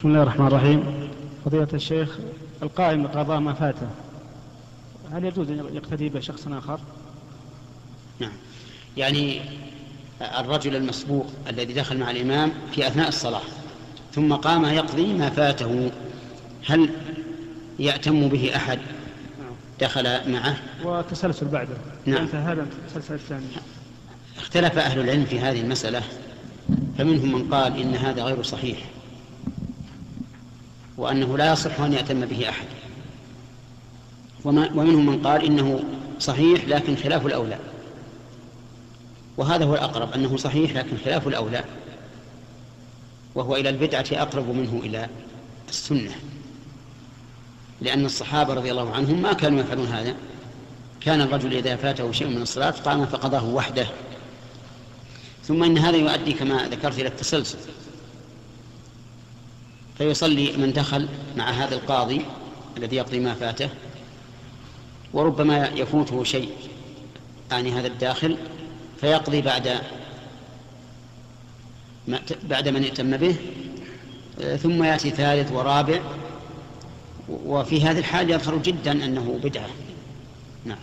بسم الله الرحمن الرحيم. فضيلة الشيخ القائم بقضاء ما فاته هل يجوز أن يقتدي بشخص آخر؟ نعم. يعني الرجل المسبوق الذي دخل مع الإمام في أثناء الصلاة ثم قام يقضي ما فاته هل يأتم به أحد دخل معه؟ وتسلسل بعده. نعم. هذا التسلسل الثاني. اختلف أهل العلم في هذه المسألة فمنهم من قال إن هذا غير صحيح. وأنه لا يصح أن يأتم به أحد. ومنهم من قال إنه صحيح لكن خلاف الأولى. وهذا هو الأقرب أنه صحيح لكن خلاف الأولى. وهو إلى البدعة أقرب منه إلى السنة. لأن الصحابة رضي الله عنهم ما كانوا يفعلون هذا. كان الرجل إذا فاته شيء من الصلاة قام فقضاه وحده. ثم إن هذا يؤدي كما ذكرت إلى التسلسل. فيصلي من دخل مع هذا القاضي الذي يقضي ما فاته وربما يفوته شيء عن هذا الداخل فيقضي بعد بعد من ائتم به آه، ثم يأتي ثالث ورابع وفي هذه الحال يظهر جدا أنه بدعة. نعم.